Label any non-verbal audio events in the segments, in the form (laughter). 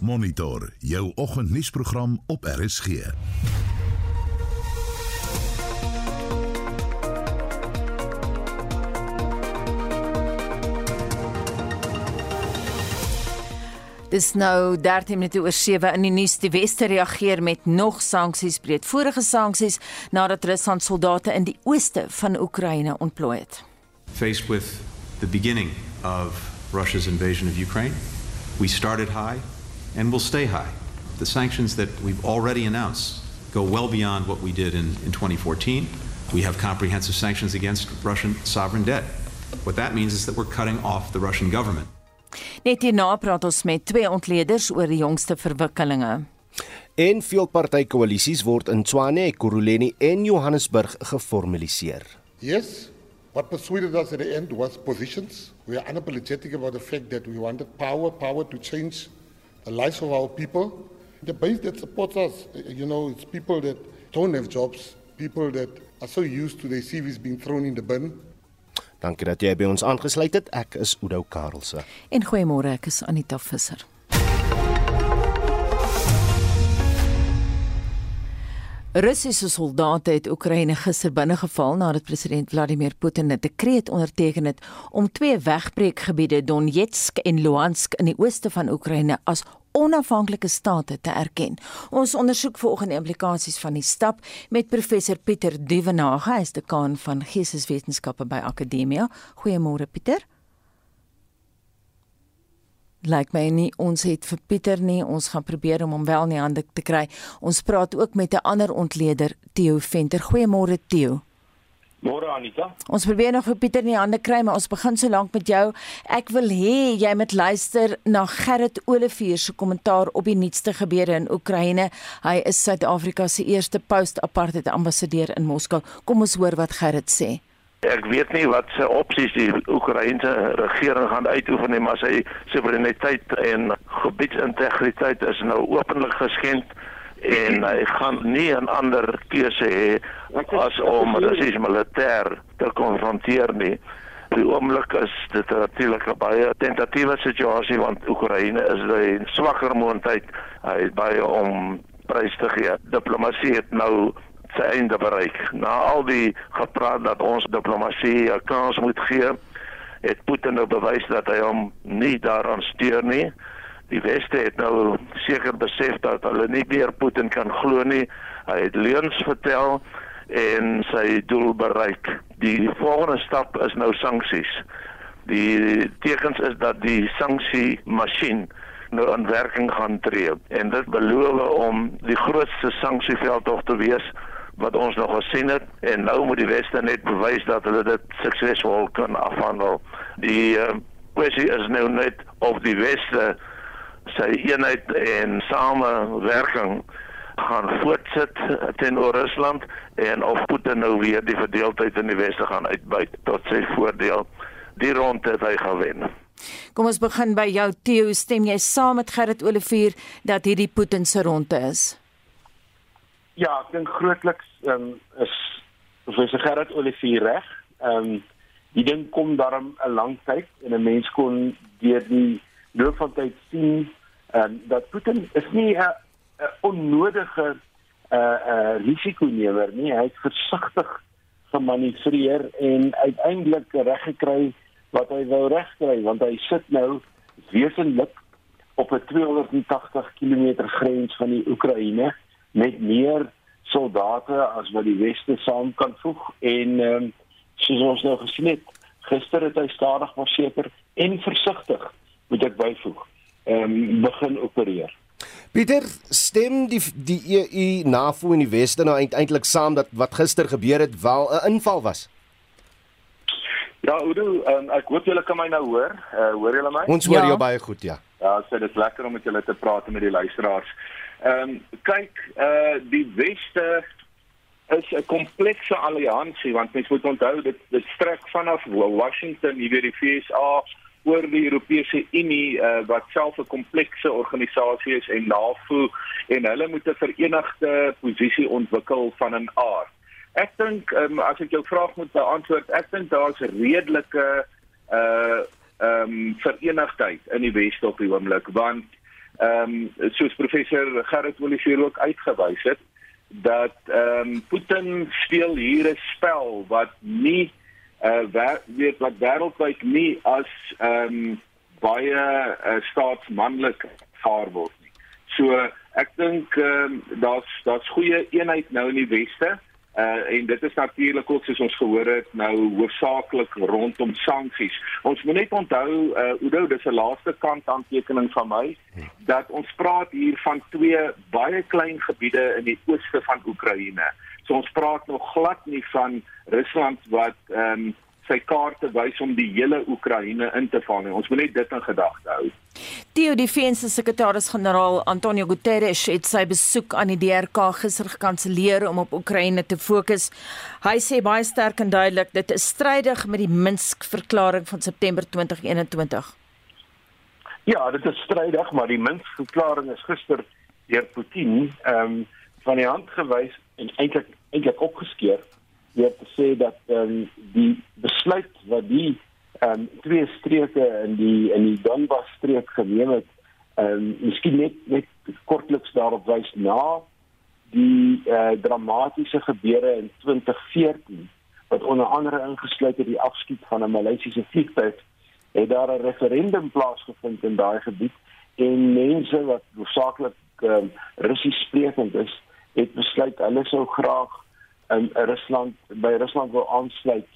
Monitor jou oggendnuusprogram op RSG. Dis nou 13 minute oor 7 in die nuus. Die Weste reageer met nog sanksies, breedvoerige sanksies nadat Rusland soldate in die ooste van Oekraïne ontplooi het. Faced with the beginning of Russia's invasion of Ukraine, we started high and will stay high. The sanctions that we've already announced go well beyond what we did in, in 2014. We have comprehensive sanctions against Russian sovereign debt. What that means is that we're cutting off the Russian government. Net hierna praat ons met twee ontleeders oor die jongste verwikkelinge. En veelpartytjie-koalisies word in Tshwane, Ekurhuleni en Johannesburg geformaliseer. Yes, what persuaded us at the end was positions. We are unapologetic about the fact that we wanted power, power to change the lives of our people. The base that supports us, you know, it's people that don't have jobs, people that are so used to their CVs being thrown in the bin. Dankie dat jy by ons aangesluit het. Ek is Oudo Karelse. En goeiemôre, ek is Anita Visser. Russiese soldate het Oekraïne gister binnegeval nadat president Vladimir Putin 'n dekreet onderteken het om twee wegbreekgebiede Donetsk en Luhansk in die ooste van Oekraïne as onafhanklike state te erken. Ons ondersoek volgende implikasies van die stap met professor Pieter Duvenage, hy is dekaan van Geesteswetenskappe by Akademia. Goeiemôre Pieter. Lyk my nie ons het vir Pieter nie, ons gaan probeer om hom wel in die hande te kry. Ons praat ook met 'n ander ontleder, Theo Venter. Goeiemôre Theo. Môre Anita. Ons probeer nog vir Pieter in die hande kry, maar ons begin so lank met jou. Ek wil hê jy moet luister na Gerrit Olivier se kommentaar op die nuutste gebeure in Oekraïne. Hy is Suid-Afrika se eerste post-apartheid ambassadeur in Moskou. Kom ons hoor wat Gerrit sê. Ek weet nie wat se opsies die Oekraïense regering gaan uitoefen nie, maar sy soewereiniteit en gebiedsintegriteit is nou openlik geskend en hy gaan nie 'n ander keuse hê as om Russies militêr te konfronteer nie. Die oomblik is dit natuurlik 'n baie tentatiewe situasie want Oekraïne is die swakker moontlik. Hy het baie om prys te gee. Diplomatie het nou sy einde bereik. Na al die gepraat dat ons diplomatie 'n kans moet gee, het Putin nou bewys dat hy hom nie daaraan steur nie. Die weste het nou seker besef dat hulle nie meer Putin kan glo nie. Hy het leuns vertel en sy doel bereik. Die volgende stap is nou sanksies. Die tekens is dat die sanksie masjien nou in werking gaan tree en dit beloof om die grootste sanksieveldtog te wees wat ons nog gesien het en nou moet die weste net bewys dat hulle dit suksesvol kan afhandel. Die uh, kwessie is nou net of die weste sy eenheid en samewerking gaan voortsit teenoor Rusland en of Putin nou weer die verdeeldheid in die weste gaan uitbuit tot sy voordeel. Die ronde het hy gewen. Kom ons begin by jou Theo, stem jy saam met Gerrit Olivier dat hierdie Putin se ronde is? Ja, ek dink grootliks um, is professor Gerrit Olivier reg. Ehm um, die ding kom daarom 'n lang tyd en 'n mens kon deur die loop van tyd sien um, dat Putin is nie 'n onnodige 'n uh, uh, risikonemer nie. Hy het versigtig gemanoeuvreer en uiteindelik reggekry wat hy wou regkry want hy sit nou wesentlik op 'n 280 km grens van die Oekraïne met meer soldate as wat die weste saam kan voeg en ehm um, soos ons nou gesien het gister het hy stadig maar seker en versigtig moet ek byvoeg ehm um, begin opereer Pieter stem die die EU NAVO in die weste nou eintlik saam dat wat gister gebeur het wel 'n inval was Ja, Oudo, um, ek hoop julle kan my nou hoor. Uh, hoor julle my? Ons hoor ja. jou baie goed, ja. Ja, so dit is lekker om met julle te praat met die luisteraars. Ehm um, kyk, uh die weste is 'n komplekse alliansie want mens moet onthou dit dit strek vanaf Washington, weet die FSA oor die Europese Unie uh, wat self 'n komplekse organisasie is en NAVO en hulle moet 'n verenigde posisie ontwikkel van 'n aard. Ek dink um, as ek jou vraag moet beantwoord, ek dink daar's redelike uh ehm um, verenigdheid in die Wes op die oomblik want ehm um, soos professor Gerrit Olivier ook uitgewys het dat ehm um, Putin speel hier 'n spel wat nie uh weet wat wêreldwyd nie as ehm um, baie uh, staatsmanlik vaar word nie. So ek dink ehm um, daar's daar's goeie eenheid nou in die weste. Uh en dit is natuurlik ook soos ons gehoor het nou hoofsaaklik rondom sanksies. Ons moet net onthou uh Oudo dis 'n laaste kant aantekening van my dat ons praat hier van twee baie klein gebiede in die ooste van Oekraïne. So ons praat nog glad nie van Rusland wat ehm um, sy kaarte wys om die hele Oekraïne in te val nie. Ons moet net dit in gedagte hou. Theo die VN se sekretaris-generaal Antonio Guterres het sy besoek aan die DRK gister gekanselleer om op Oekraïne te fokus. Hy sê baie sterk en duidelik dit is strydig met die Minsk-verklaring van September 2021. Ja, dit is strydig, maar die Minsk-verklaring is gister deur Putin ehm um, van die hand gewys en eintlik eintlik opgeskeur deur te sê dat ehm um, die besluit wat die ehm um, twee streke in die in die Donbas streek geneem het, ehm um, miskien net net kortliks daarop wys na die eh uh, dramatiese gebeure in 2014 wat onder andere ingesluit het die afskiet van 'n Maleisiese vliegtuig het daar 'n referendum plaasgevind in daai gebied en mense wat hoofsaaklik um, Russies sprekend is het besluit hulle sou graag in Rusland by Rusland wil aansluit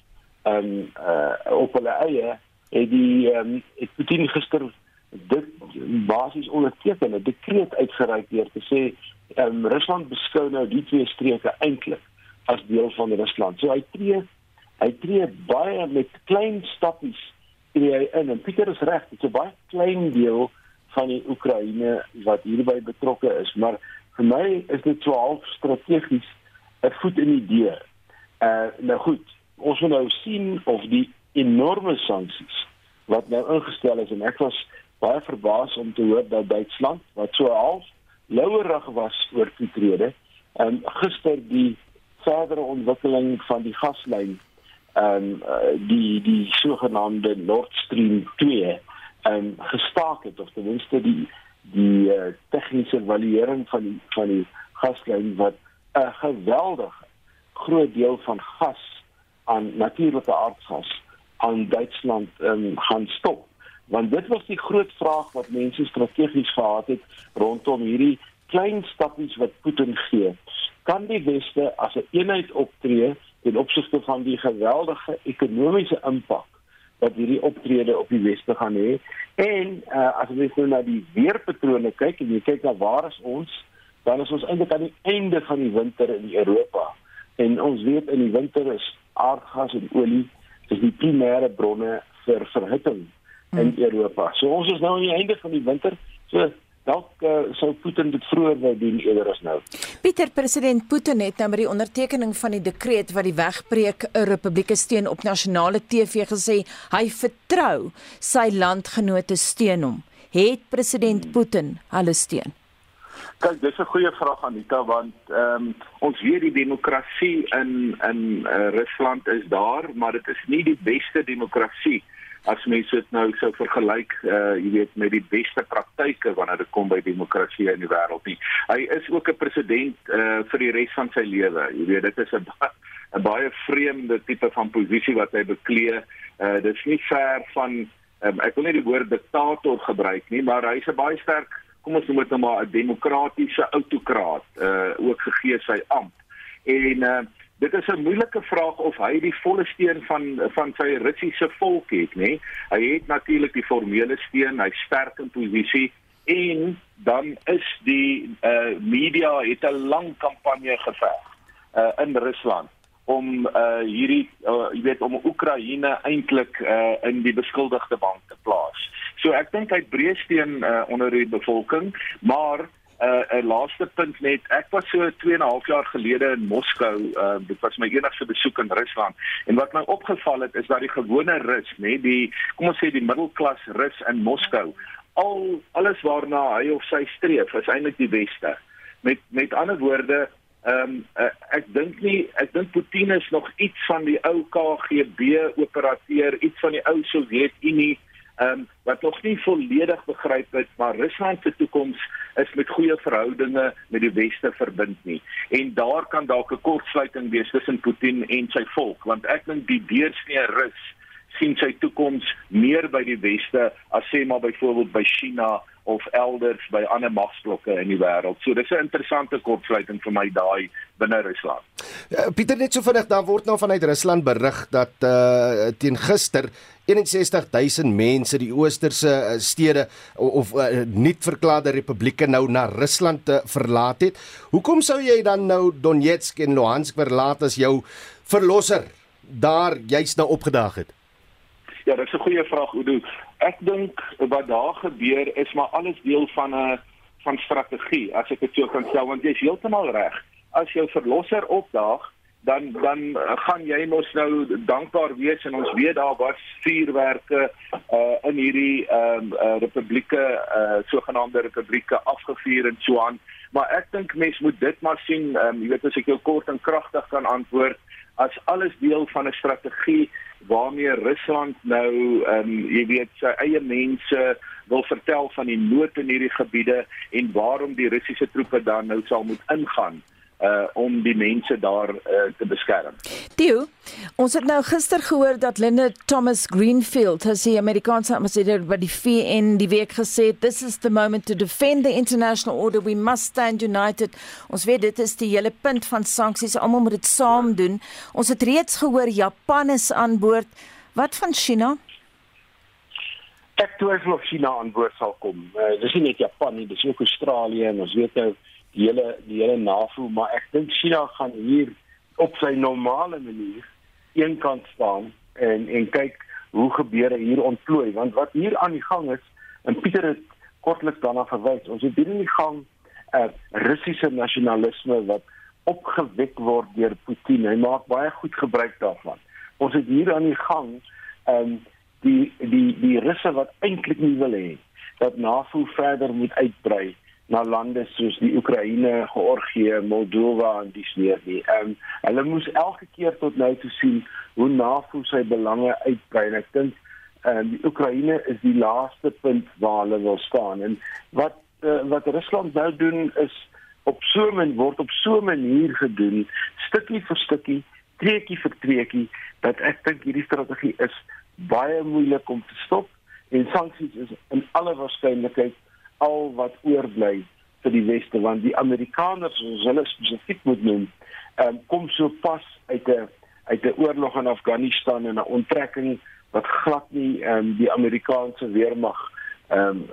um uh op hulle eie het die um het Putin gister dit basies onderteken 'n dekreet uitgereik deur te sê um Rusland beskou nou die twee streke eintlik as deel van Rusland. So hy tree hy tree baie met klein stappies tree hy in en Pieter is reg, dit is 'n baie klein deel van die Oekraïne wat hierby betrokke is, maar vir my is dit so half strategies 'n voet in die deur. Uh nou goed, ons wil nou sien of die enorme sanksies wat nou ingestel is en ek was baie verbaas om te hoor dat Duitsland wat so half louerig was oor toetrede en gister die verdere ontwikkeling van die gaslyn en uh, die die sogenaamde Nord Stream 2 en gestaak het of ten minste die die uh, tegniese evaluering van die van die gaslyn wat 'n geweldige groot deel van gas aan natuurlike aardgas aan Duitsland um, gaan stop. Want dit was die groot vraag wat mense strategies gehad het rondom hierdie klein stappies wat Putin gee. Kan die weste as 'n een eenheid optree ten opsigte van die geweldige ekonomiese impak wat hierdie optrede op die weste gaan hê? En uh, as jy nou na die weerpatrone kyk en jy kyk na waar is ons dan is ons eintlik aan die einde van die winter in Europa. En ons weet in die winter is aardgas en olie is die primêre bronne vir verhitting hmm. in Europa. So ons is nou aan die einde van die winter. So dalk uh, sou Putin dit vroeër wou doen eerder as nou. Pieter president Putin het nou met die ondertekening van die dekreet wat die wegbreek 'n republieke steun op nasionale TV gesê hy vertrou sy landgenote steun hom. Het president hmm. Putin hulle steun? Kyk, dis 'n goeie vraag Anita want ehm um, ons weet die demokrasie in in uh, Rusland is daar, maar dit is nie die beste demokrasie as mens dit nou sou vergelyk uh jy weet met die beste praktyke wanneer dit kom by demokrasie in die wêreld nie. Hy is ook 'n president uh vir die res van sy lewe. Jy weet dit is 'n 'n baie vreemde tipe van posisie wat hy beklee. Uh dis nie ver van um, ek wil nie die woord diktator gebruik nie, maar hy's 'n baie sterk kom ons noem dit nou maar 'n demokratiese autokraat uh ook gegee sy amp. En uh dit is 'n moeilike vraag of hy die volle steun van van sy Russiese volk het, nê? Hy het natuurlik die formele steun, hy sterk in posisie en dan is die uh media het 'n lang kampanje geveg uh in Rusland om uh hierdie uh, jy weet om Oekraïne eintlik uh in die beskuldigde bank te plaas. So ek dink hy breë steen uh onder die bevolking, maar 'n uh, 'n laaste punt net, ek was so 2 en 'n half jaar gelede in Moskou, uh dit was my enigste besoek in Rusland en wat my opgeval het is dat die gewone Rus, nê, die kom ons sê die middelklas Rus in Moskou, al alles waarna hy of sy streef, is eintlik die weste. Met met ander woorde, Ehm um, uh, ek dink nie ek dink Putin is nog iets van die ou KGB operateur, iets van die ou Sowjetunie. Ehm um, wat nog nie volledig begryp het maar Rusland se toekoms is met goeie verhoudinge met die weste verbind nie. En daar kan dalk 'n kortsluiting wees tussen Putin en sy volk want ek dink die deursnee Rus sien sy toekoms meer by die weste as sê maar byvoorbeeld by China of elders by ander magsblokke in die wêreld. So dis 'n interessante kortsluiting vir my daai binne Rusland. Ja, Pieter net so vinnig, daar word nou vanuit Rusland berig dat uh teen gister 61000 mense die oosterse uh, stede of uh, nie verklaarde republieke nou na Rusland uh, verlaat het. Hoekom sou jy dan nou Donetsk en Luhansk verlaat as jou verlosser daar juis nou opgedaag het? Ja, dit is 'n goeie vraag, Udo. Ek dink wat daar gebeur is maar alles deel van 'n van strategie, as ek dit so kan sê, want jy is heeltemal reg. As jou verlosser opdaag, dan dan gaan jy mos nou dankbaar wees en ons weet daar was vuurwerke uh in hierdie ehm um, uh, republieke uh sogenaamde republieke afgevuur en so aan maar ek dink mense moet dit maar sien um, jy weet as ek jou kort en kragtig kan antwoord as alles deel van 'n strategie waarmee Rusland nou ehm um, jy weet sy eie mense wil vertel van die nood in hierdie gebiede en waarom die Russiese troepe dan nou sal moet ingaan uh om die mense daar uh, te beskerm. Theo, ons het nou gister gehoor dat Linda Thomas Greenfield, as die Amerikaanse ambassadeur by die VN die week gesê het, this is the moment to defend the international order. We must stand united. Ons weet dit is die hele punt van sanksies. Almal moet dit saam doen. Ons het reeds gehoor Japan is aan boord. Wat van China? Ek twyfel of China aan boord sal kom. Uh, dis nie net Japan nie, dis ook Australië en ons weet nou die hele die hele NAVO, maar ek dink China gaan hier op sy normale manier eenkant staan en en kyk hoe gebeure hier ontplooi. Want wat hier aan die gang is en Pieter het kortliks daarna verwys ons het hier in die gang 'n uh, Russiese nasionalisme wat opgewek word deur Putin hy maak baie goed gebruik daarvan. Ons het hier aan die gang um, die die die Russe wat eintlik nie wil hê dat NAVO verder moet uitbrei na lande soos die Oekraïne, Georgië, Moldova en dis meer nie. Ehm um, hulle moes elke keer tot nou toe sien hoe NAVO sy belange uitbrei. Ek dink ehm um, die Oekraïne is die laaste punt waar hulle wil staan en wat uh, wat Rusland nou doen is op so 'n word op so 'n manier gedoen, stukkie vir stukkie, treetjie vir treetjie dat ek dink hierdie strategie is baie moeilik om te stop en sanksies is in alle waarskynlikheid al wat oorbly vir die weste want die Amerikaners ons hulle spesifiek moet noem um, kom so pas uit 'n uit 'n oorlog in Afghanistan en 'n onttrekking wat glad nie um, die Amerikaanse weermag ehm um,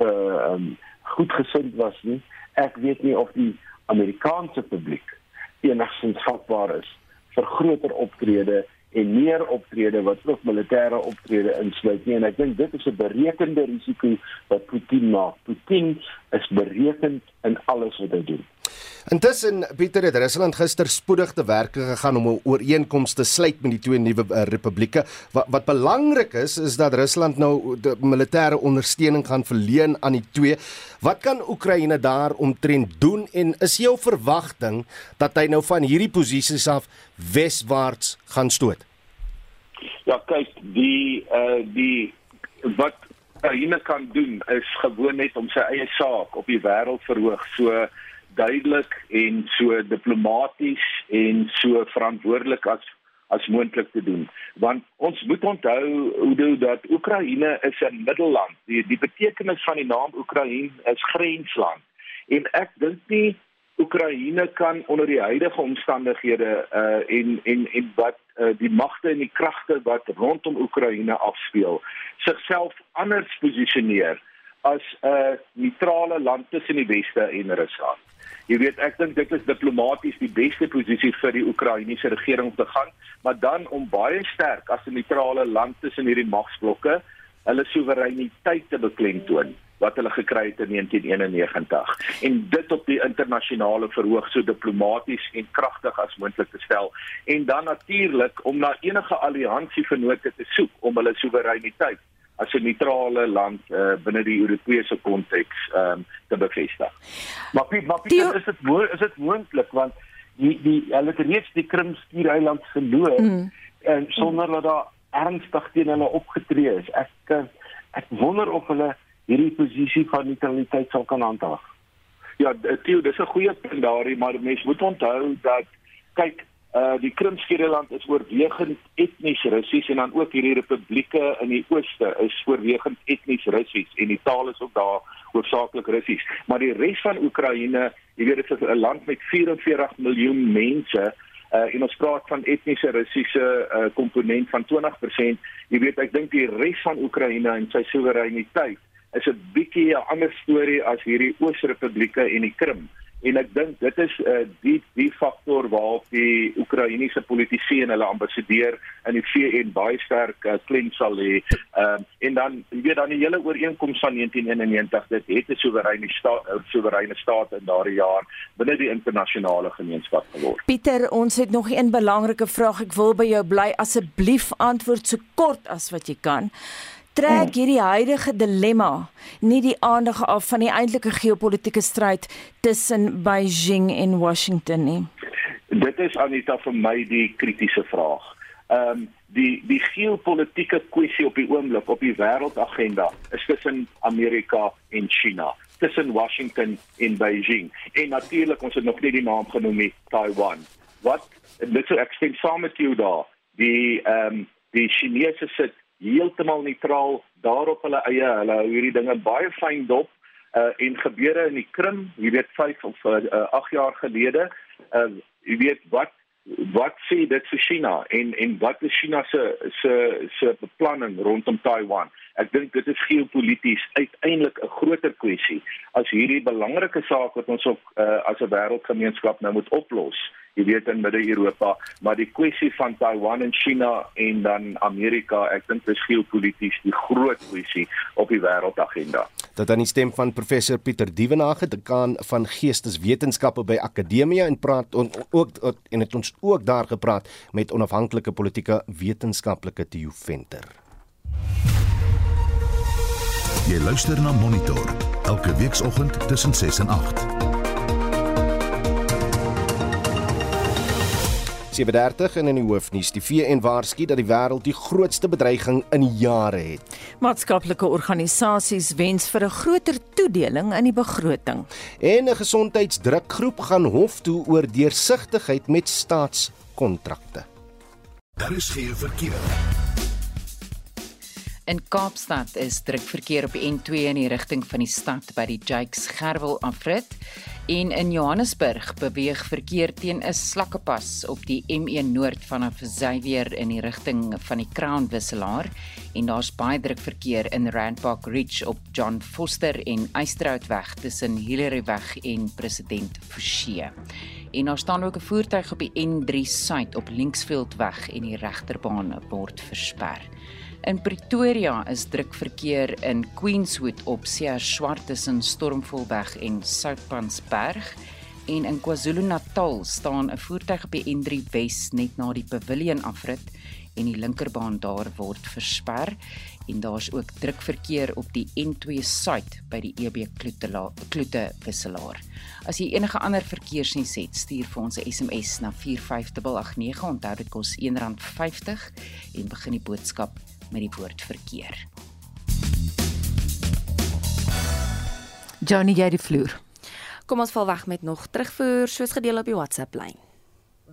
uh, um, goed gesind was nie. Ek weet nie of die Amerikaanse publiek enigstens vatbaar is vir groter optrede en meer optrede wat ook militêre optrede insluit nie en ek dink dit is 'n berekende risiko wat Putin maak. Putin is berekend in alles wat hy doen. Intussen Pieter het Rusland gister spoedig te werk gegaan om 'n ooreenkoms te sluit met die twee nuwe uh, republieke. Wat wat belangrik is is dat Rusland nou die militêre ondersteuning gaan verleen aan die twee. Wat kan Oekraïne daar omtrent doen en is jou verwagting dat hy nou van hierdie posisies af weswaarts gaan stoot? Ja, kyk, die uh die wat Oekraïne kan doen is gewoon net om sy eie saak op die wêreld verhoog. So duidelik en so diplomaties en so verantwoordelik as as moontlik te doen. Want ons moet onthou hoe dat Oekraïne is 'n middelland. Die die betekenis van die naam Oekraïne is grensland. En ek dink nie Oekraïne kan onder die huidige omstandighede uh en en en wat uh, die magte en die kragte wat rondom Oekraïne afspeel, sigself anders posisioneer as 'n uh, neutrale land tussen die weste en Rusland. Jy weet ek dink dit is diplomaties die beste posisie vir die Oekraïense regering om te gaan, maar dan om baie sterk as 'n neutrale land tussen hierdie magsblokke hulle soewereiniteit te beklemtoon wat hulle gekry het in 1991 en dit op die internasionale verhoog so diplomaties en kragtig as moontlik te stel en dan natuurlik om na enige alliansie vennote te soek om hulle soewereiniteit as 'n neutrale land uh, binne die Europese konteks um, te bevestig. Maar Piet, maar Piet, die... is dit is dit moontlik want die die hulle het reeds die Krimskiereiland verloor mm. en sonder dat daar ernstig teen hulle opgetree is. Ek Ek wonder of hulle hierdie posisie van neutraliteit sal kan handhaaf. Ja, Theo, dis 'n goeie punt daarin, maar mense moet onthou dat kyk, uh die Krimskiereiland is oorwegend etnies Russies en dan ook hierdie republieke in die ooste is oorwegend etnies Russies en die taal is ook daar hoofsaaklik Russies. Maar die res van Oekraïne, jy weet dit is 'n land met 44 miljoen mense uh en ons praat van etniese Russiese uh komponent van 20%. Jy weet ek dink die res van Oekraïne en sy soewereiniteit is 'n bietjie 'n ander storie as hierdie Oos-Republieke en die Krim. En ek dink dit is uh, die die faktor waarop die Oekraïense politici en hulle ambassadeur in die VN baie sterk uh, klem sal lê. Ehm uh, en dan jy weet dan die hele ooreenkoms van 1991 dit het 'n soewereine staat 'n soewereine staat in daardie jaar binne die internasionale gemeenskap geword. Pieter, ons het nog een belangrike vraag. Ek wil by jou bly asseblief antwoord so kort as wat jy kan trek hierdie huidige dilemma nie die aandag af van die eintlike geopolitiese stryd tussen Beijing en Washington nie. Dit is Anita vir my die kritiese vraag. Ehm um, die die geopolitiese kwessie op die oomblik op die wêreldagenda is tussen Amerika en China, tussen Washington en Beijing. En natuurlik ons het nog nie die naam genoem nie, Taiwan. Wat dit sou ek stem saam met jou daar. Die ehm um, die Chinese sit heeltemal neutraal daarop hulle eie. Hulle hou hierdie dinge baie fyn dop uh, en gebeure in die Krim jy weet 5 of 8 uh, uh, jaar gelede uh, jy weet wat wat sê dit vir China en en wat is China se se se beplanning rondom Taiwan? Ek dink dit is geopolities uiteindelik 'n groter kwessie as hierdie belangrike saak wat ons ook uh, as 'n wêreldgemeenskap nou moet oplos jy weet in Midde-Europa, maar die kwessie van Taiwan en China en dan Amerika, ek dink dis geopolities die groot kwessie op die wêreldagenda. Dit dan die stem van professor Pieter Dievenage, dekaan van Geesteswetenskappe by Akademia en praat on, ook en het ons ook daar gepraat met onafhanklike politieke wetenskaplike Theo Venter. Jy luister na Monitor elke weekoggend tussen 6 en 8. 7:30 en in die hoofnuus die VN waarsku dat die wêreld die grootste bedreiging in jare het. Maatskaplike organisasies wens vir 'n groter toedeling in die begroting. En 'n gesondheidsdrukgroep gaan hof toe oor deursigtigheid met staatskontrakte. Daar is geen verkeer. In Kaapstad is druk verkeer op die N2 in die rigting van die stad by die Jakes Gerwel afrit en in Johannesburg beweeg verkeer teen 'n slakkepas op die M1 Noord vanaf Xavier in die rigting van die Crown wisselaar en daar's baie druk verkeer in Randpark Ridge op John Foster en Eysterhoutweg tussen Hilleryweg en President Forsie. En daar staan ook 'n voertuig op die N3 Suid op Linksveldweg en die regterbaan word versper. In Pretoria is druk verkeer in Queenswood op Seer Swart tussen Stormvolweg en Soutpansberg en in KwaZulu-Natal staan 'n voertuig op die N3 Wes net na die Pavilion afrit en die linkerbaan daar word versper en daar's ook druk verkeer op die N2 Suid by die EB Kloete wisselaar. As jy enige ander verkeersnuus het, stuur vir ons 'n SMS na 45889. Onthou dit kos R1.50 en begin die boodskap met die woord verkeer. Johnny jy die vloer. Kom ons val weg met nog terugvoer soos gedeel op die WhatsApp lyn.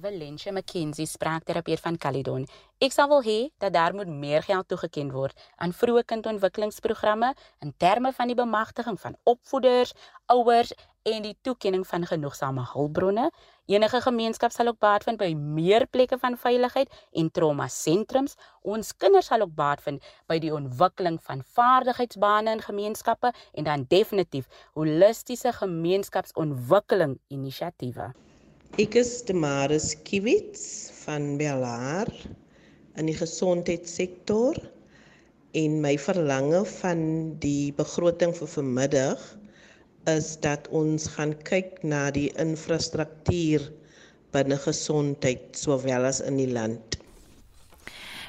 Valencia McKenzie spraakterapeut van Caledon. Ek sal wil hê dat daar moet meer geld toegeken word aan vroeë kindontwikkelingsprogramme in terme van die bemagtiging van opvoeders, ouers en die toekenning van genoegsame hulpbronne. Enige gemeenskap sal ook baat vind by meer plekke van veiligheid en trauma sentrums. Ons kinders sal ook baat vind by die ontwikkeling van vaardigheidsbane in gemeenskappe en dan definitief holistiese gemeenskapsontwikkeling inisiatiewe. Ek is Damaris Kiewits van Bellaar in die gesondheidssektor en my verlange van die begroting vir vanmiddag is dat ons gaan kyk na die infrastruktuur binne gesondheid sowel as in die land.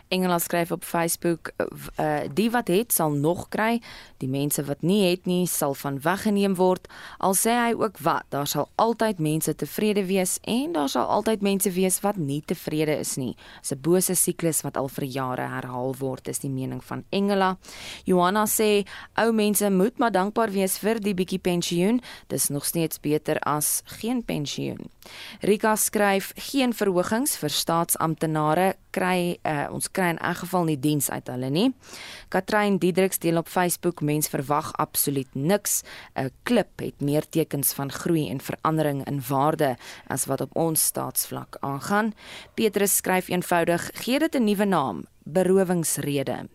Engela skryf op Facebook uh, die wat het sal nog kry, die mense wat nie het nie sal van weggeneem word. Al sê hy ook wat, daar sal altyd mense tevrede wees en daar sal altyd mense wees wat nie tevrede is nie. Dis 'n bose siklus wat al vir jare herhaal word, is die mening van Engela. Johanna sê ou mense moet maar dankbaar wees vir die bietjie pensioen. Dis nog steeds beter as geen pensioen. Rika skryf geen verhogings vir staatsamptenare kry uh, ons kry in elk geval nie diens uit hulle nie. Katrein Diedriks deel op Facebook mens verwag absoluut niks. 'n Klip het meer tekens van groei en verandering in waarde as wat op ons staatsvlak aangaan. Petrus skryf eenvoudig: gee dit 'n nuwe naam, berowingsrede.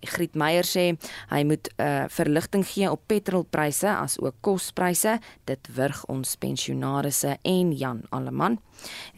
Griet Meyer sê hy moet 'n uh, verligting gee op petrolpryse as ook kospryse. Dit wurg ons pensionaarsse en Jan Alleman.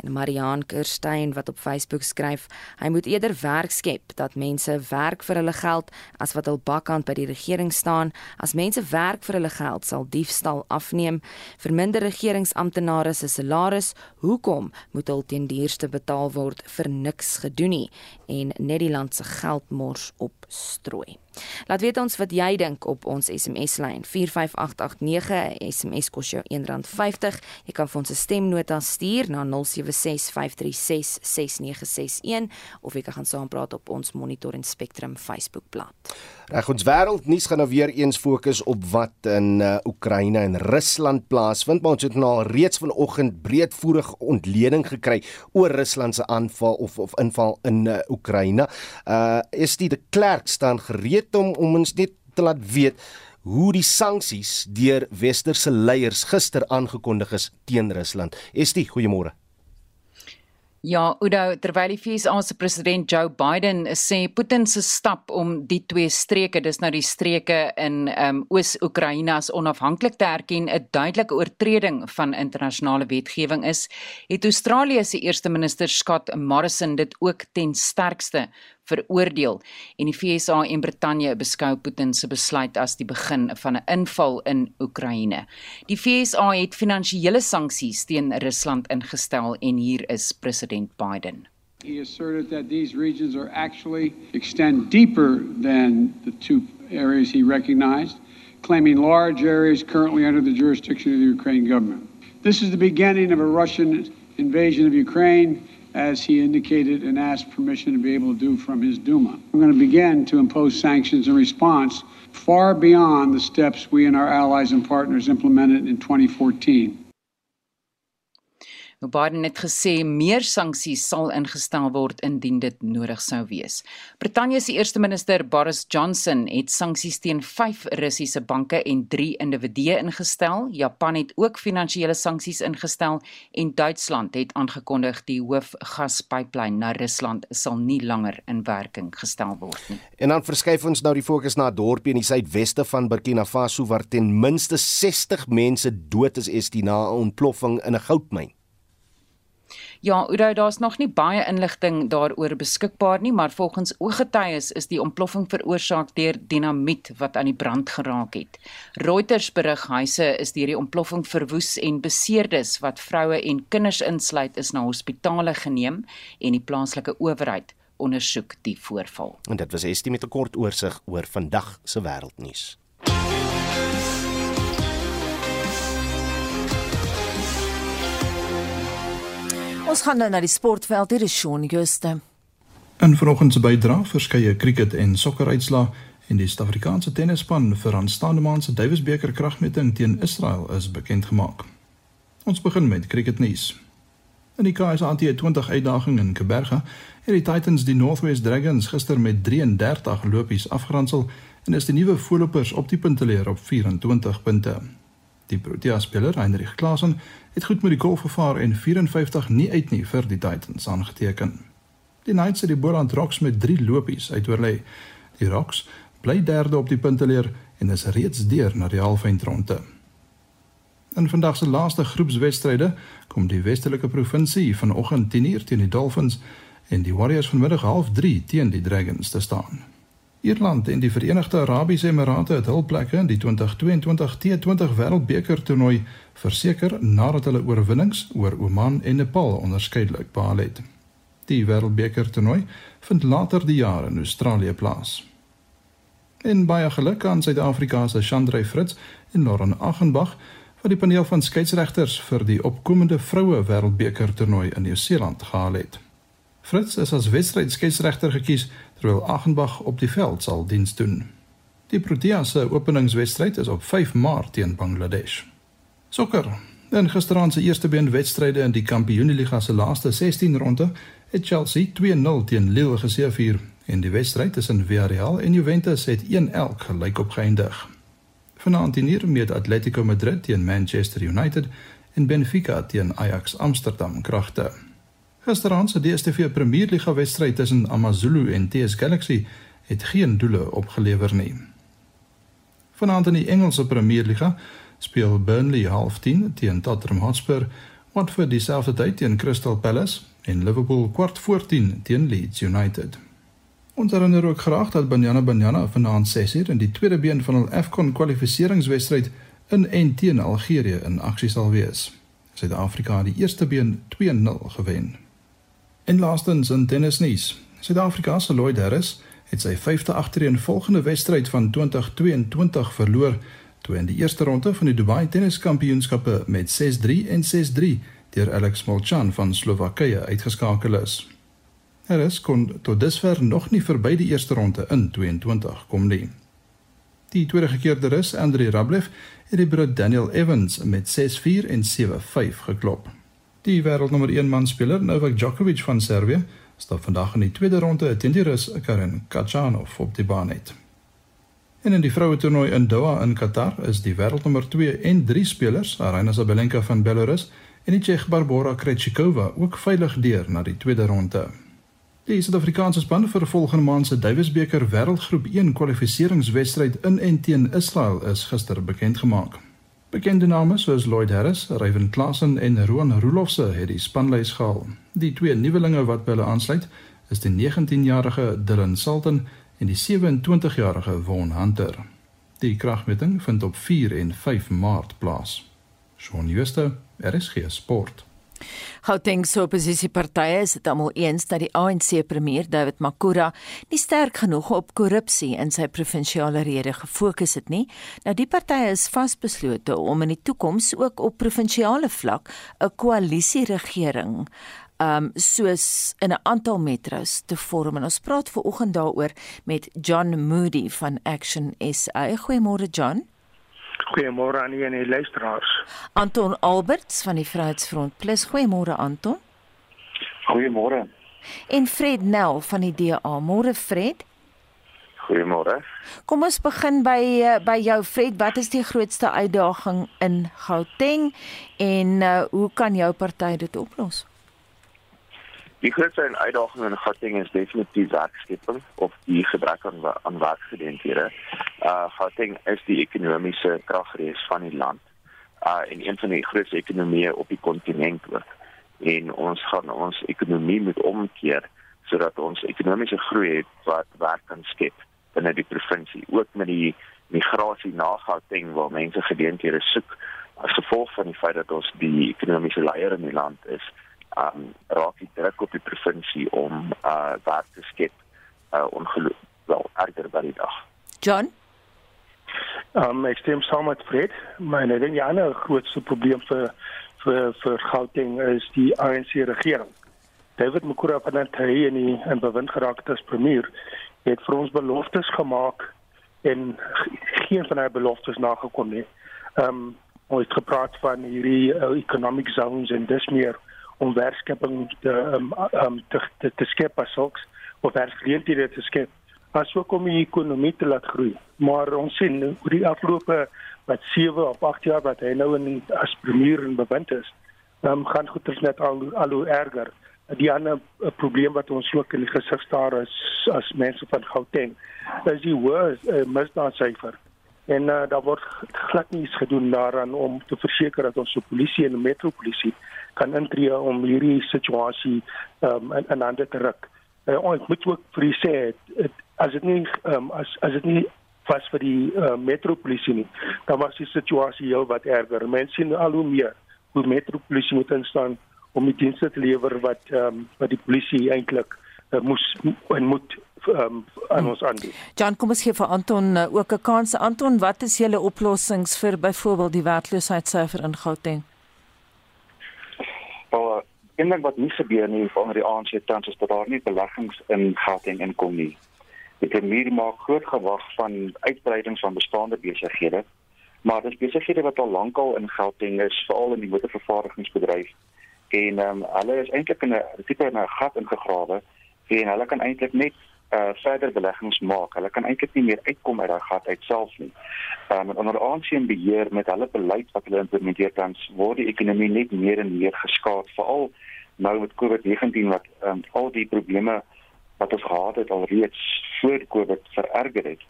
En Mariaan Kerstein wat op Facebook skryf, hy moet eerder werk skep dat mense werk vir hulle geld as wat hul bakkant by die regering staan. As mense werk vir hulle geld, sal diefstal afneem. Verminder regeringsamptenare se salaris, hoekom moet hulle teen duurste betaal word vir niks gedoen nie en net die land se geld mors strooi. Laat weet ons wat jy dink op ons SMS lyn 45889 SMS kos jou R1.50. Jy kan vir ons 'n stemnota stuur na 0765366961 of jy kan gaan saampraat op ons Monitor en Spectrum Facebookblad. Reg ons wêreldnuus gaan nou weer eens fokus op wat in uh, Oekraïne en Rusland plaasvind, maar ons het nou reeds vanoggend breedvoerig ontleding gekry oor Rusland se aanval of of inval in uh, Oekraïne. Uh is die de Klerk staan gereed net om om ons net te laat weet hoe die sanksies deur westerse leiers gister aangekondig is teen Rusland. Estie, goeiemôre. Ja, Udo, terwyl die VS se president Joe Biden sê Putin se stap om die twee streke, dis nou die streke in um, Oos-Oekraïne as onafhanklik te erken, 'n duidelike oortreding van internasionale wetgewing is, het Australië se eerste minister Scott Morrison dit ook ten sterkste veroordeel en die FSA en Brittanje beskou Putin se besluit as die begin van 'n inval in Oekraïne. Die FSA het finansiële sanksies teen Rusland ingestel en hier is president Biden. He asserted that these regions are actually extend deeper than the two areas he recognized, claiming large areas currently under the jurisdiction of the Ukrainian government. This is the beginning of a Russian invasion of Ukraine as he indicated and asked permission to be able to do from his Duma. I'm going to begin to impose sanctions in response far beyond the steps we and our allies and partners implemented in 2014. Nou Biden het gesê meer sanksies sal ingestel word indien dit nodig sou wees. Brittanje se eerste minister Boris Johnson het sanksies teen 5 Russiese banke en 3 individue ingestel. Japan het ook finansiële sanksies ingestel en Duitsland het aangekondig die hoofgaspyplyn na Rusland sal nie langer in werking gestel word nie. En dan verskuif ons nou die fokus na 'n dorpie in die suidweste van Burkina Faso waar ten minste 60 mense dood is, is die na 'n ontploffing in 'n goudmyn. Ja, Oudo, daar's nog nie baie inligting daaroor beskikbaar nie, maar volgens ooggetuies is die ontploffing veroorsaak deur dinamiet wat aan die brand geraak het. Reuters berig huise is deur die ontploffing verwoes en beseerdes wat vroue en kinders insluit is na hospitale geneem en die plaaslike owerheid ondersoek die voorval. En dit was Estie met 'n kort oorsig oor vandag se wêreldnuus. Ons gaan nou na die sportveld hier is Shaun Juste. In vanoggend se bydrae verskeie cricket en sokker uitslae en die Suid-Afrikaanse tennisspan vir aanstaande maand se Davis beker kragmeting teen Israel is bekend gemaak. Ons begin met cricket nuus. In die KSA T20 uitdaging in Kaapberge het die Titans die Northwest Dragons gister met 33 lopies afgeronsel en is die nuwe voorlopers op die punteleer op 24 punte. Die Protea speler Heinrich Klaasen het goed met die golf gevaar en 54 nie uit nie vir die Titans aangeteken. Die Knights het die Boland Rocks met 3 lopies uitoorlê. Die Rocks bly derde op die punteleer en is reeds deur na die halfeindronde. In vandag se laaste groepswedstryde kom die Westelike provinsie vanoggend 10:00 teen die Dolphins en die Warriors vanmiddag 0:30 teen die Dragons te staan. Ierland en die Verenigde Arabiese Emirate het hul plekke in die 2022 T20 Wêreldbeker toernooi verseker nadat hulle oorwinnings oor Oman en Nepal onderskeidelik behaal het. Die Wêreldbeker toernooi vind later die jaar in Australië plaas. En baie geluk aan Suid-Afrika se Chandrey Fritz en Lauren Achenbach wat die paneel van skeieregters vir die opkomende vroue Wêreldbeker toernooi in Nieu-Seeland gehaal het. Fritz is as wedstrydskeieregter gekies terwyl Achenbach op die veld sal diens doen. Die Proteas se openingswedstryd is op 5 Maart teen Bangladesh. Sokker. In gisteraand se eerste been wedstryde in die Kampioenligga se laaste 16 ronde het Chelsea 2-0 teen Lille geseëvier en die wedstryd tussen Villarreal en Juventus het 1-1 gelyk opgeëindig. Vanaand in hier met Atletico Madrid teen Manchester United en Benfica teen Ajax Amsterdam kragte. Gisteraand se DStv Premierliga wedstryd tussen AmaZulu en TS Galaxy het geen doele opgelewer nie. Vanaand in die Engelse Premierliga speel Burnley half 10 teen Tottenham Hotspur, Watford dieselfde tyd teen Crystal Palace en Liverpool kwart voor 10 teen Leeds United. Ons herinner ook graag dat Banyana Banyana vanaand 6uur in die tweede been van hul AFCON kwalifikasiewedstryd in en teen Algerië in aksie sal wees. Suid-Afrika het die eerste been 2-0 gewen. En laastens in tennisnuus. Suid-Afrika se Lloyd Harris het sy 5de agtereenvolgende wedstryd van 2022 verloor toe in die eerste ronde van die Dubai Tenniskampioenskappe met 6-3 en 6-3 deur Alex Molchan van Slowakye uitgeskakel is. Harris kon tot dusver nog nie verby die eerste ronde in 22 kom nie. Die tweede gekeerde rus, Andrei Rublev, het die Brit Daniel Evans met 6-4 en 7-5 geklop. Die wêreldnommer 1 man speler Novak Djokovic van Servië stap vandag in die tweede ronde teen die Rus Karen Khachanov op die baan uit. En in die vroue toernooi in Doha in Qatar is die wêreldnommer 2 en 3 spelers, Aryna Sabalenka van Belarus en die Tsjeeg Barbora Krejcikova, ook veilig deur na die tweede ronde. Die Suid-Afrikaanse span vir volgende maand se Davis beker wêreldgroep 1 kwalifikasiewedstryd in en teen Israel is gister bekend gemaak. Bekende name soos Lloyd Harris, Ryan Klassen en Roan Roelofse het die spanlys gehaal. Die twee nuwelinge wat by hulle aansluit, is die 19-jarige Dylan Sultan en die 27-jarige Von Hunter. Die kragmeting vind op 4 en 5 Maart plaas. Shaun Schuster, RSG Sport. Gauteng se oppositiepartye is dit almal eens dat die ANC premier David Makura nie sterk genoeg op korrupsie in sy provinsiale rede gefokus het nie. Nou die partye is vasbeslote om in die toekoms ook op provinsiale vlak 'n koalisieregering um soos in 'n aantal metros te vorm en ons praat ver oggend daaroor met John Moody van Action SA. Goeiemôre John. Goeiemôre aan u en die luisteraars. Anton Alberts van die Vryheidsfront Plus. Goeiemôre Anton. Goeiemôre. En Fred Nel van die DA. Môre Fred. Goeiemôre. Kom ons begin by eh, by jou Fred. Wat is die grootste uitdaging in Gauteng en uh, hoe kan jou party dit oplos? Die grootste uitdaging in Gauteng is definitief werkskeping of die gebrek aan aan werksgeleenthede. Uh Gauteng is die ekonomiese kragrees van die land. Uh en een van die grootste ekonomieë op die kontinent ook. En ons gaan ons ekonomie moet omkeer sodat ons ekonomiese groei het wat werk kan skep binne die provinsie, ook met die migrasie na Gauteng waar mense geleenthede soek as gevolg van die feit dat ons die ekonomiese leier in die land is um raak die druk op die provinsie om uh werk te skep uh ongelooflik wel erger by die dag. John Um ek stem saam met Fred, maar ek dink die ander grootste probleem vir vir vir Gauteng is die ANC regering. David Mukura van die TY en die en bewind geraak as premier het vir ons beloftes gemaak en geen van hy beloftes nagekom nie. Um ons het gepraat van hierdie uh, economic zones en dis meer om werkskepping te um, um te te, te skep as sulks of werksgeleenthede te skep asook om die ekonomie te laat groei. Maar ons sien oor die afgelope wat 7 of 8 jaar wat hy nou in as premier in bewind is, um, gaan goeders net al al hoe erger. Die ander uh, probleem wat ons ook in die gesig staar is as mense van Gauteng, is die hoë uh, misdaadsyfer. En uh, daar word glad iets gedoen daaraan om te verseker dat ons polisie en metropolisie kan intree om hierdie situasie um, in in hande te ruk. Uh, ons moet ook vir sê het, as dit nie um, as as dit nie was vir die uh, metropolisie nie, dan was die situasie heel wat erger. Mense sien al hoe meer hoe metropolisie moet instaan om die dienste te lewer wat um, wat die polisie eintlik uh, moes en moet um, aan ons aandoen. Jan, kom ons gee vir Anton uh, ook 'n kans. Anton, wat is julle oplossings vir byvoorbeeld die werkloosheidsyfer in Gauteng? Wel, en dan wat nie gebeur nie van die ANC tans is dat daar nie beleggings in Gauteng inkom nie. Die premier maak groot gewag van uitbreidings van bestaande besighede, maar dis besighede wat al lankal in Gauteng is, veral in die motorvervaardigingsbedryf. En ehm um, hulle is eintlik in 'n tipe 'n gat ingegrawe en hulle kan eintlik net uh verder beleggings maak. Hulle kan eintlik nie meer uitkom uit daai gat uit self nie. Um onder ANC en beheer met hulle beleid wat hulle implementeer tans word die ekonomie net meer en meer geskaad veral nou met COVID-19 wat um al die probleme wat ons gehad het alreeds voor COVID vererger het.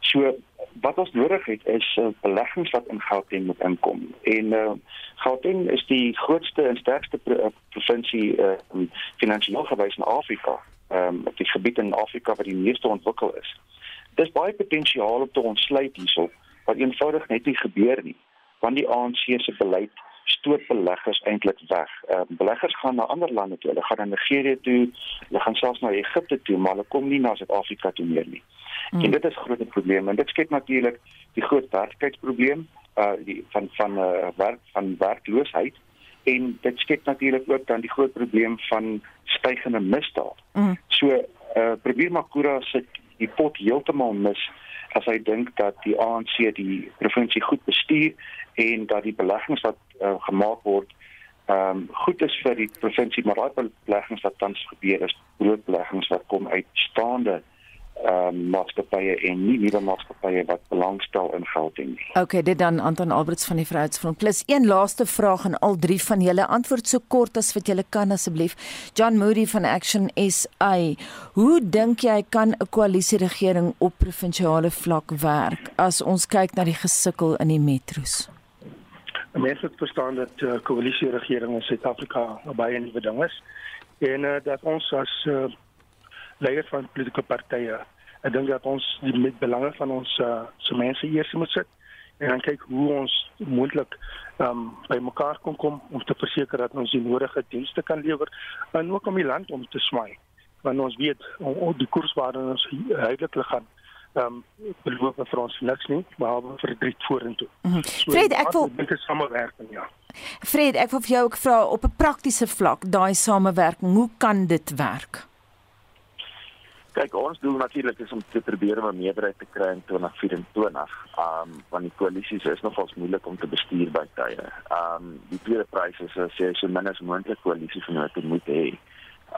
So wat ons nodig het is uh, beleggings wat in Gauteng moet inkom. En uh Gauteng is die grootste en sterkste pro provinsie uh finansiëel gewys in Afrika ehm um, op die gebied in Afrika wat die meeste ontwikkel is. Dis baie potensiaal om te ontsluit hierso wat eenvoudig net nie gebeur nie. Want die ANC se beleid stoot beleggers eintlik weg. Ehm uh, beleggers gaan na ander lande toe. Hulle gaan na Nigerië toe, hulle gaan selfs na Egipte toe, maar hulle kom nie na Suid-Afrika toe meer nie. Hmm. En dit is 'n groot probleem en dit skep natuurlik die groot werkloosheidprobleem uh die van van uh, werk van werkloosheid en dit skep natuurlik ook dan die groot probleem van stygende misdaad. Mm. So uh probeer Makura sit die pot heeltemal mis as hy dink dat die ANC die provinsie goed bestuur en dat die beleggings wat uh, gemaak word ehm um, goed is vir die provinsie maar daai beleggings wat tans gebeur is groot beleggings wat kom uit staande ehm um, maatskappye en nie nuwe maatskappye wat belangstel in Gauteng nie. Okay, dit dan Anton Alberts van die Vryheidsfront. Plus een laaste vraag aan al drie van julle. Antwoord so kort as wat julle kan asseblief. John Moody van Action SA. Hoe dink jy kan 'n koalisieregering op provinsiale vlak werk as ons kyk na die gesukkel in die metros? Mense moet verstaan dat uh, koalisieregering in Suid-Afrika baie nuwe ding is en uh, dat ons as uh, leiers van politieke partye. Ek dink dat ons die met belange van ons uh, so mense eers moet sit en dan kyk hoe ons moontlik um, by mekaar kan kom om te verseker dat ons die nodige dienste kan lewer en ook om die land om te swaai. Want ons weet om die koers waarin ons heilig gaan ehm um, beloof vir ons niks nie, vir drie vorentoe. Mm -hmm. so, Fred, ek wil dink 'n samewerking, ja. Fred, ek wil vir jou ook vra op 'n praktiese vlak, daai samewerking, hoe kan dit werk? Kyk, ons doel natuurlik is om te probeer om 'n meerderheid te kry in 2024. Um want die koalisies is nogals moeilik om te bestuur by tye. Um die tweede prys is as jy so min as moontlik koalisie vennote moet hê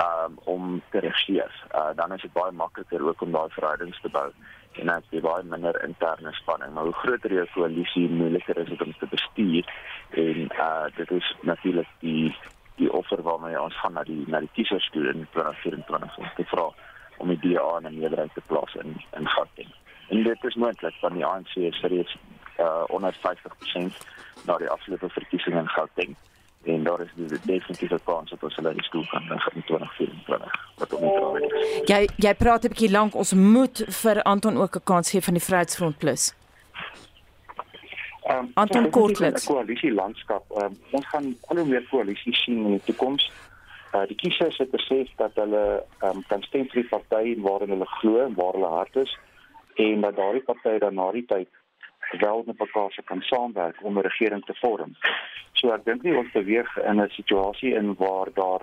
um om te regeer. Uh dan is dit baie makliker ook om daai verhoudings te bou en dan jy baie minder interne spanning. Maar hoe groter jou koalisie, moeiliker is dit om te bestuur en uh dit is natuurlik die die offer waarmee ons gaan na die na die kiesers toe in 2024 om te vra om die DA in 'n meerderheid te plaas in in Gauteng. En dit is moontlik want die ANC is reeds uh onder 50% na die afgelope verkiesing in Gauteng en daar is die definitiewe kans dat ons hulle die stoel kan in 2024 wat om te raak. Jy jy praat 'n bietjie lank ons moet vir Anton ook 'n kans gee van die Vryheidsfront Plus. Um, Anton Kortlitz. Die koalisie landskap. Um, ons gaan al hoe meer koalisies sien in die toekoms. Uh, die kiesers het besef dat hulle um, kan stem vir die party waarin hulle glo en waar hulle hart is en dat daardie party dan na die tyd wel met mekaar se kan saamwerk om 'n regering te vorm. So ek dink nie ons beweeg in 'n situasie in waar daar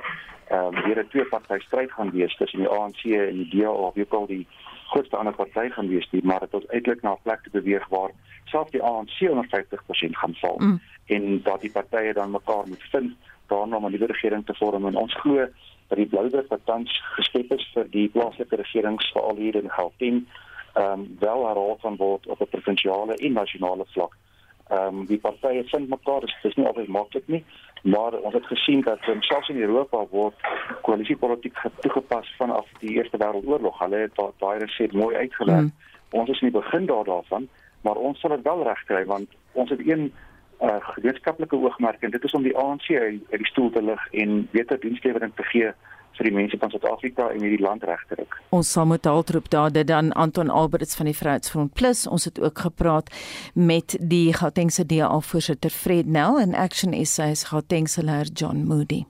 ehm um, weer 'n twee party stryd gaan wees tussen die ANC en die DA of wie ook al die grootste ander party gaan wees nie, maar dit ons uiteindelik na 'n plek te beweeg waar selfs die ANC onder 50% gaan val mm. en dat die partye dan mekaar moet vind daarna om 'n nuwe regering te vorm en ons glo dat die blouder wat tans geskep is vir die plaaslike regerings veral hier in Gauteng ehm um, wel herhaal kan word op 'n provinsiale en nasionale vlak. Ehm um, die partye vind mekaar, dit is nie altyd maklik nie, maar ons het gesien dat um, selfs in Europa word koalisiepolitiek toegepas vanaf die Eerste Wêreldoorlog. Hulle het daai resept mooi uitgewerk. Mm. Ons is in die begin daarvan, maar ons sal dit wel regkry want ons het een uh, gemeenskaplike oogmerk en dit is om die ANC uit die stoel te lig en beter dienslewering te gee vir die mense van Suid-Afrika en hierdie land reg te ruk. Ons sal moet haltroep daar dit dan Anton Alberts van die Vryheidsfront Plus. Ons het ook gepraat met die Gautengse DA voorsitter Fred Nel en Action SA se Gautengse leier John Moody.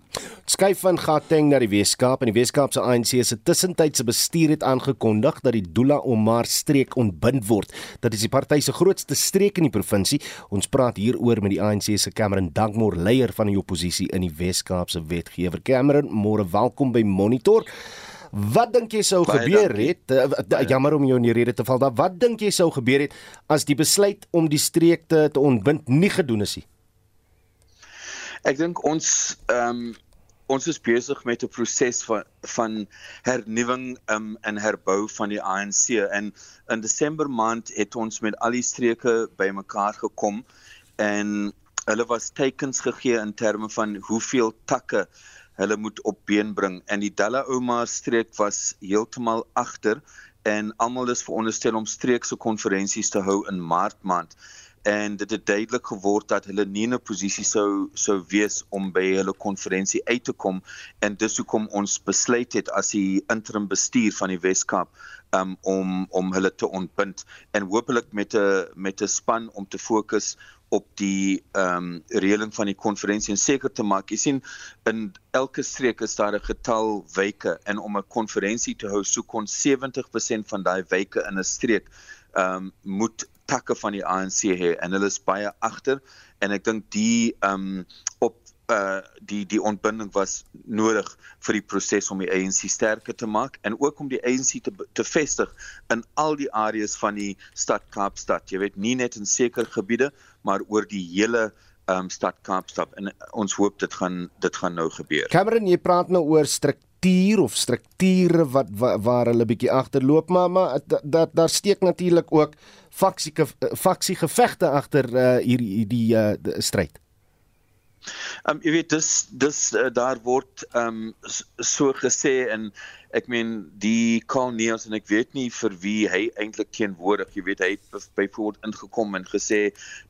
Skuif van Gauteng na die Weskaap en die Weskaap se ANC se tussentydse bestuur het aangekondig dat die Dula Omar streek ontbind word. Dit is die party se grootste streek in die provinsie. Ons praat hieroor met die ANC se Cameron Dankmore, leier van die oppositie in die Weskaap se wetgewer. Cameron, môre welkom by Monitor. Wat dink jy sou Baie gebeur dankie. het? Uh, jammer om jou in die rede te val. Daar wat dink jy sou gebeur het as die besluit om die streek te, te ontbind nie gedoen is nie? Ek dink ons ehm um, ons is besig met 'n proses van van hernuwing um, en herbou van die ANC en in Desember maand het ons met al die streke bymekaar gekom en hulle was tekens gegee in terme van hoeveel takke hulle moet op been bring. En die Della Ouma streek was heeltemal agter en almal is veronderstel om streekse konferensies te hou in Maart maand en dit het duidelik geword dat hulle nie in 'n posisie sou sou wees om by hulle konferensie uit te kom en dis hoekom ons besluit het as die interim bestuur van die Weskaap um, om om hulle te ontbind en hopelik met 'n met 'n span om te fokus op die ehm um, reëling van die konferensie en seker te maak jy sien in elke streek is daar 'n getal weke en om 'n konferensie te hou soek ons 70% van daai weke in 'n streek ehm um, moet takke van die ANC hê en hulle is baie agter en ek dink die ehm um, op uh die die ontbinding was nodig vir die proses om die ANC sterker te maak en ook om die ANC te te vestig in al die areas van die stad Kaapstad. Jy weet nie net in sekere gebiede maar oor die hele ehm um, stad Kaapstad en ons hoop dit gaan dit gaan nou gebeur. Cameron, jy praat nou oor struktuur of strukture wat waar, waar hulle bietjie agterloop maar maar dat daar steek natuurlik ook faksie faksie gevegte agter uh, hierdie die uh, stryd. Ehm um, jy weet dis dis uh, daar word ehm um, so gesê en ek meen die Kalneas en ek weet nie vir wie hy eintlik teenwoordig jy weet hy het byvoorbeeld ingekom en gesê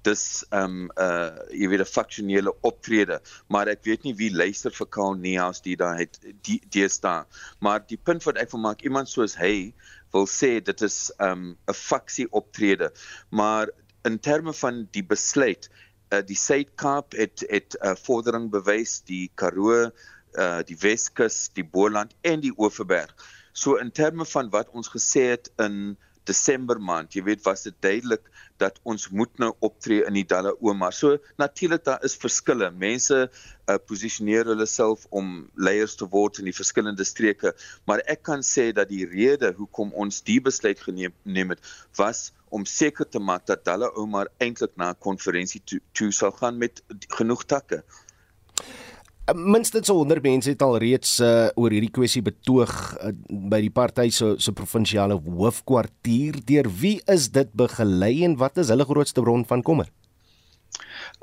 dis ehm um, uh jy weet 'n faksionele optrede maar ek weet nie wie luister vir Kalneas die daar het die daar maar die punt wat ek wil maak iemand soos hy wil sê dit is 'n um, 'n faksie optrede maar in terme van die besluit uh, die Suid-Kaap het het 'n uh, vordering bewys die Karoo uh, die Weskus die Boland en die Oeverberg so in terme van wat ons gesê het in Desember maand, jy weet, was dit duidelik dat ons moet nou optree in die Dalle Ouma. So natuurlik daar is verskille. Mense uh, posisioneer hulle self om leiers te word in die verskillende streke, maar ek kan sê dat die rede hoekom ons die besluit geneem neem het, was om seker te maak dat Dalle Ouma eintlik na 'n konferensie toe, toe sal gaan met genoeg takke. Minstens 100 mense het al reeds uh, oor hierdie kwessie betoog uh, by die party se so provinsiale hoofkwartier. Deur wie is dit begelei en wat is hulle grootste bron van kommer?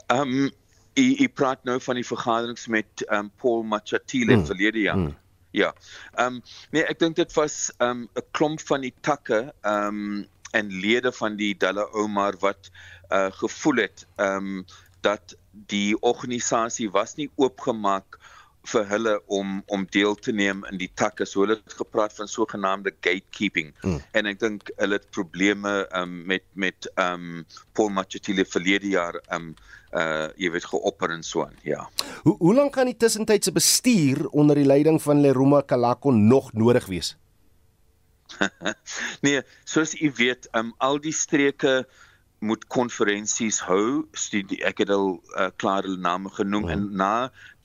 Ehm um, ek praat nou van die vergaderings met ehm um, Paul Machatile hmm. verlede jaar. Hmm. Ja. Ehm um, nee, ek dink dit was ehm um, 'n klomp van die takke ehm um, en lede van die Dalla Omar wat uh gevoel het ehm um, dat die organisasie was nie oopgemaak vir hulle om om deel te neem in die takke. So hulle het gepraat van sogenaamde gatekeeping. Hmm. En ek dink hulle het probleme um, met met um Paul Machatile verlede jaar um uh jy weet geopper en so aan. Ja. Hoe hoe lank kan die tussentydse bestuur onder die leiding van Leruma Kalako nog nodig wees? (laughs) nee, soos u weet, um al die streke moet konferensies hou. Studie, ek het al uh, klaar hulle name genoem ja. en na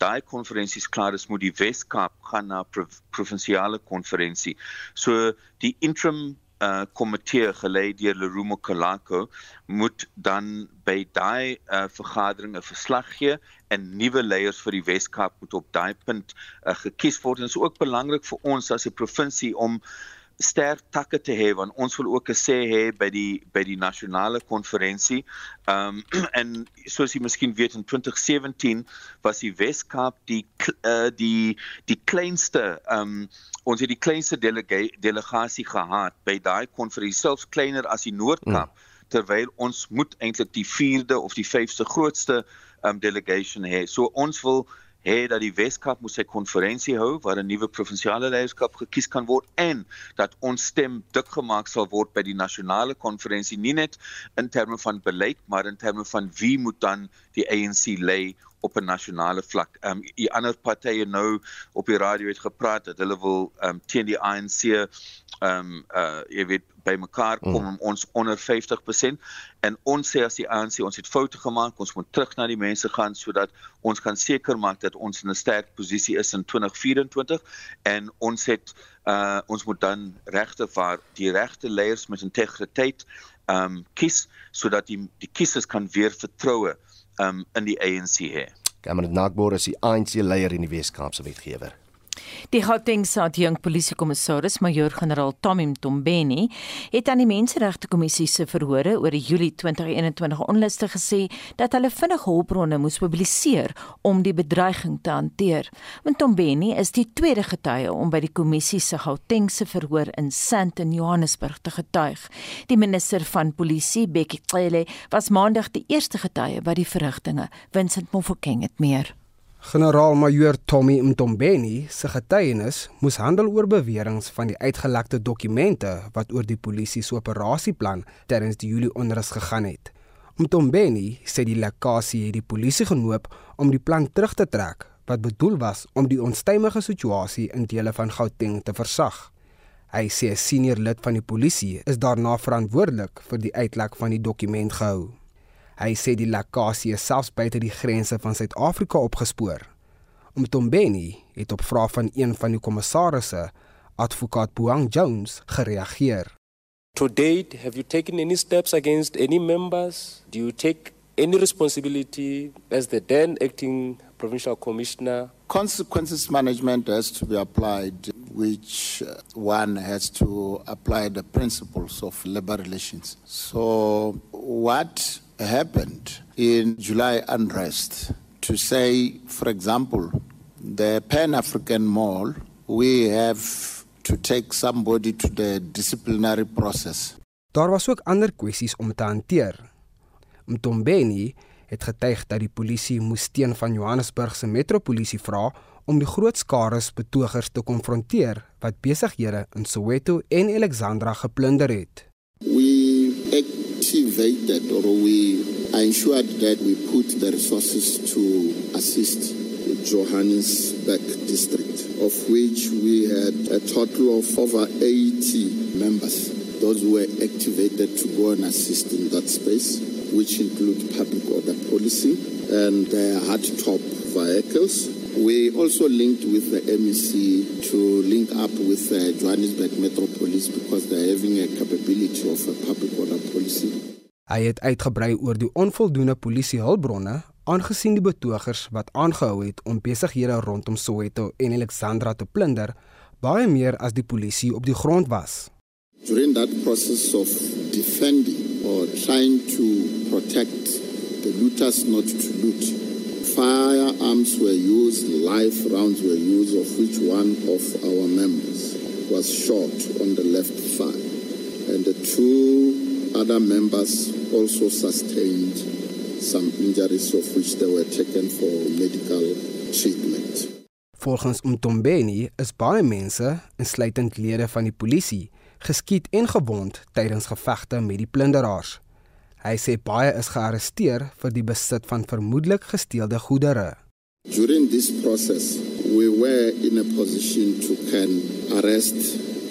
daai konferensies klaar is moet die Weskaap gaan na prov provinsiale konferensie. So die interim uh komitee gelei deur Lerumo Kalako moet dan by daai uh vergadering 'n verslag gee en nuwe leiers vir die Weskaap moet op daai punt uh, gekies word. En dit is ook belangrik vir ons as 'n provinsie om sterk takke te hê want ons wil ook 'n sê hê by die by die nasionale konferensie. Ehm um, (clears throat) en soos jy miskien weet in 2017 was die Weskaap die uh, die die kleinste ehm um, ons het die kleinste delega delegasie gehad by daai konferensie selfs kleiner as die Noord-Kaap mm. terwyl ons moet eintlik die 4de of die 5ste grootste ehm um, delegation hê. So ons wil hê dat die Weskaap moet sy konferensie hou waar 'n nuwe provinsiale leierskap gekies kan word en dat ons stem dik gemaak sal word by die nasionale konferensie nie net in terme van beleid maar in terme van wie moet dan die ANC lei op 'n nasionale vlak. Ehm um, die ander partye nou op die radio het gepraat dat hulle wil ehm um, teen die ANC ehm um, uh jy weet bymekaar kom mm. ons onder 50% en ons sê as die ANC ons het foute gemaak, ons moet terug na die mense gaan sodat ons kan seker maak dat ons in 'n sterk posisie is in 2024 en ons het uh ons moet dan regte vaar die regte leiers met integriteit ehm um, kies sodat die die kiesers kan weer vertroue um, in die ANC hê. Cameron Nagbor is die ANC leier in die Weskaapse wetgewer. Die Gauteng Saadjong Polisiekommissaris Major-Generaal Tommy Mtombeni het aan die Menseregte Kommissie se verhore oor die Julie 2021 onluste gesê dat hulle vinnige hulpbronne moes mobiliseer om die bedreiging te hanteer. Mtombeni is die tweede getuie om by die kommissie se Gautengse verhoor in Sandton, Johannesburg te getuig. Die minister van Polisie, Bekkie Cele, was maandag die eerste getuie by die verrigtinge. Vincent Mofokeng het meer. Generaal-majoor Tommy Mtombeni se getuienis moes handel oor beweringe van die uitgelekte dokumente wat oor die polisie se operasieplan terwyl die Julie onrus gegaan het. Mtombeni sê die lekkasie het die polisie genoop om die plan terug te trek wat bedoel was om die onstuimige situasie in dele van Gauteng te versag. Hy sê 'n senior lid van die polisie is daarna verantwoordelik vir die uitlek van die dokument gehou. Hy sê die lekkasie is selfs buite die grense van Suid-Afrika opgespoor. Umtombeni het op vrae van een van die kommissarisse, advokaat Boang Jones, gereageer. To date, have you taken any steps against any members? Do you take any responsibility as the then acting provincial commissioner? Consequences management has to be applied, which uh, one has to apply the principles of labor relations. So, what happened in July unrest to say, for example, the Pan African Mall, we have to take somebody to the disciplinary process. Daar was ook ander kwessies om te hanteer. Mtombeni het getuig dat die polisie moes teen van Johannesburg se metropolisie vra om die groot skares betogers te konfronteer wat besighede in Soweto en Alexandra geplunder het. Activated or we ensured that we put the resources to assist the Johannesburg district, of which we had a total of over 80 members. Those were activated to go and assist in that space, which include public order policy and uh, hard top vehicles. We also linked with the MEC to link up with the Johannesburg Metro Police because they're having a capability of a public order policy. Hy het uitgebrei oor die onvoldoende polisie hulpbronne aangesien die betogers wat aangehou het om besighede rondom Soweto en Alexandra te plunder baie meer as die polisie op die grond was. During that process of defending or trying to protect the looters not to loot firearms were used live rounds were used of which one of our members was shot on the left thigh and the two other members also sustained some injuries of which they were taken for medical treatment. Volgens Umtombeni is baie mense, insluitend lede van die polisie, geskiet en gewond tydens gevegte met die plunderaars. Hy sê baie is gearresteer vir die besit van vermoedelik gesteelde goedere. During this process, we were in a position to can arrest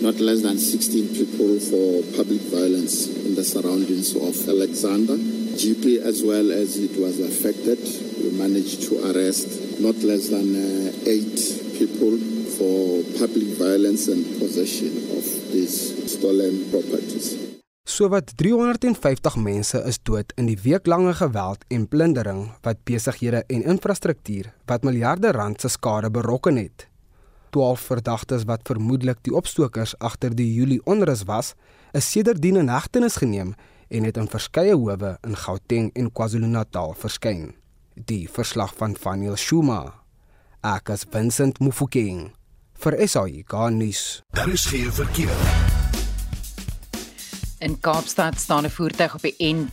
not less than 16 people for public violence in the surroundings of Alexander. GP, as well as it was affected, we managed to arrest not less than uh, eight people for public violence and possession of these stolen properties. Sowat 350 mense is dood in die weeklange geweld en plundering wat besighede en infrastruktuur wat miljarde rand se skade berokken het. 12 verdagtes wat vermoedelik die opstokers agter die Julie onrus was, is sedertdien in hegtenis geneem en het in verskeie howe in Gauteng en KwaZulu-Natal verskyn. Die verslag van Vaniel Shuma. Ek is Vincent Mufokeng vir SAI Garnis. Daar is geen verkeer. In Kaapstad staan 'n voertuig op die N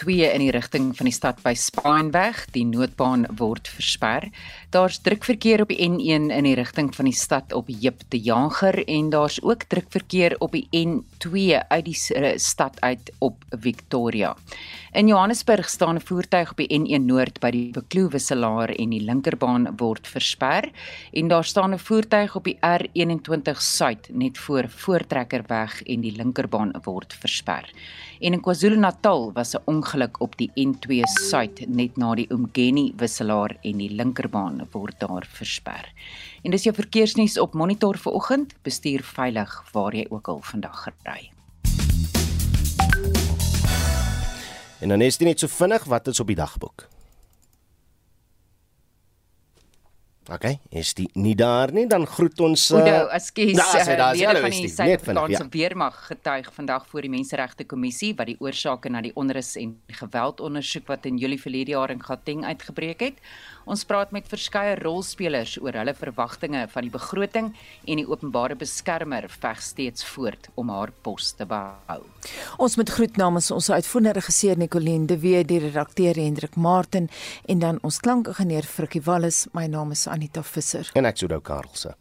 N2 in die rigting van die stad by Spineweg, die noodbaan word versper. Daar's drukverkeer op die N1 in die rigting van die stad op Jip de Jager en daar's ook drukverkeer op die N2 uit die stad uit op Victoria. In Johannesburg staan 'n voertuig op die N1 Noord by die Bekloewisselaar en die linkerbaan word versper en daar staan 'n voertuig op die R21 Suid net voor Voortrekkerweg en die linkerbaan word versper. En in KwaZulu-Natal was 'n ongeluk op die N2 Suid net na die Umgeni wisselaar en die linkerbaan word daar versper. En dis jou verkeersnuus op Monitor vir oggend, bestuur veilig waar jy ook al vandag ry. En dan is dit net so vinnig wat is op die dagboek. OK, is dit nie daar nie, dan groet ons uh Oudo, ekskuus. Daar is daar is hulle is die. Ons ja. weermag getuig vandag voor die Menseregte Kommissie wat die oorsake na die onrus en geweld ondersoek wat in Julie verlede jaar in Gauteng uitgebreek het. Ons praat met verskeie rolspelers oor hulle verwagtinge van die begroting en die openbare beskermer veg steeds voort om haar pos te behou. Ons moet groet namens ons uitvoerende regisseur Nicoline de Wee, die redakteur Hendrik Martin en dan ons klankingenieur Frikkie Wallis. My naam is Anita Visser. En ek sou Karlse.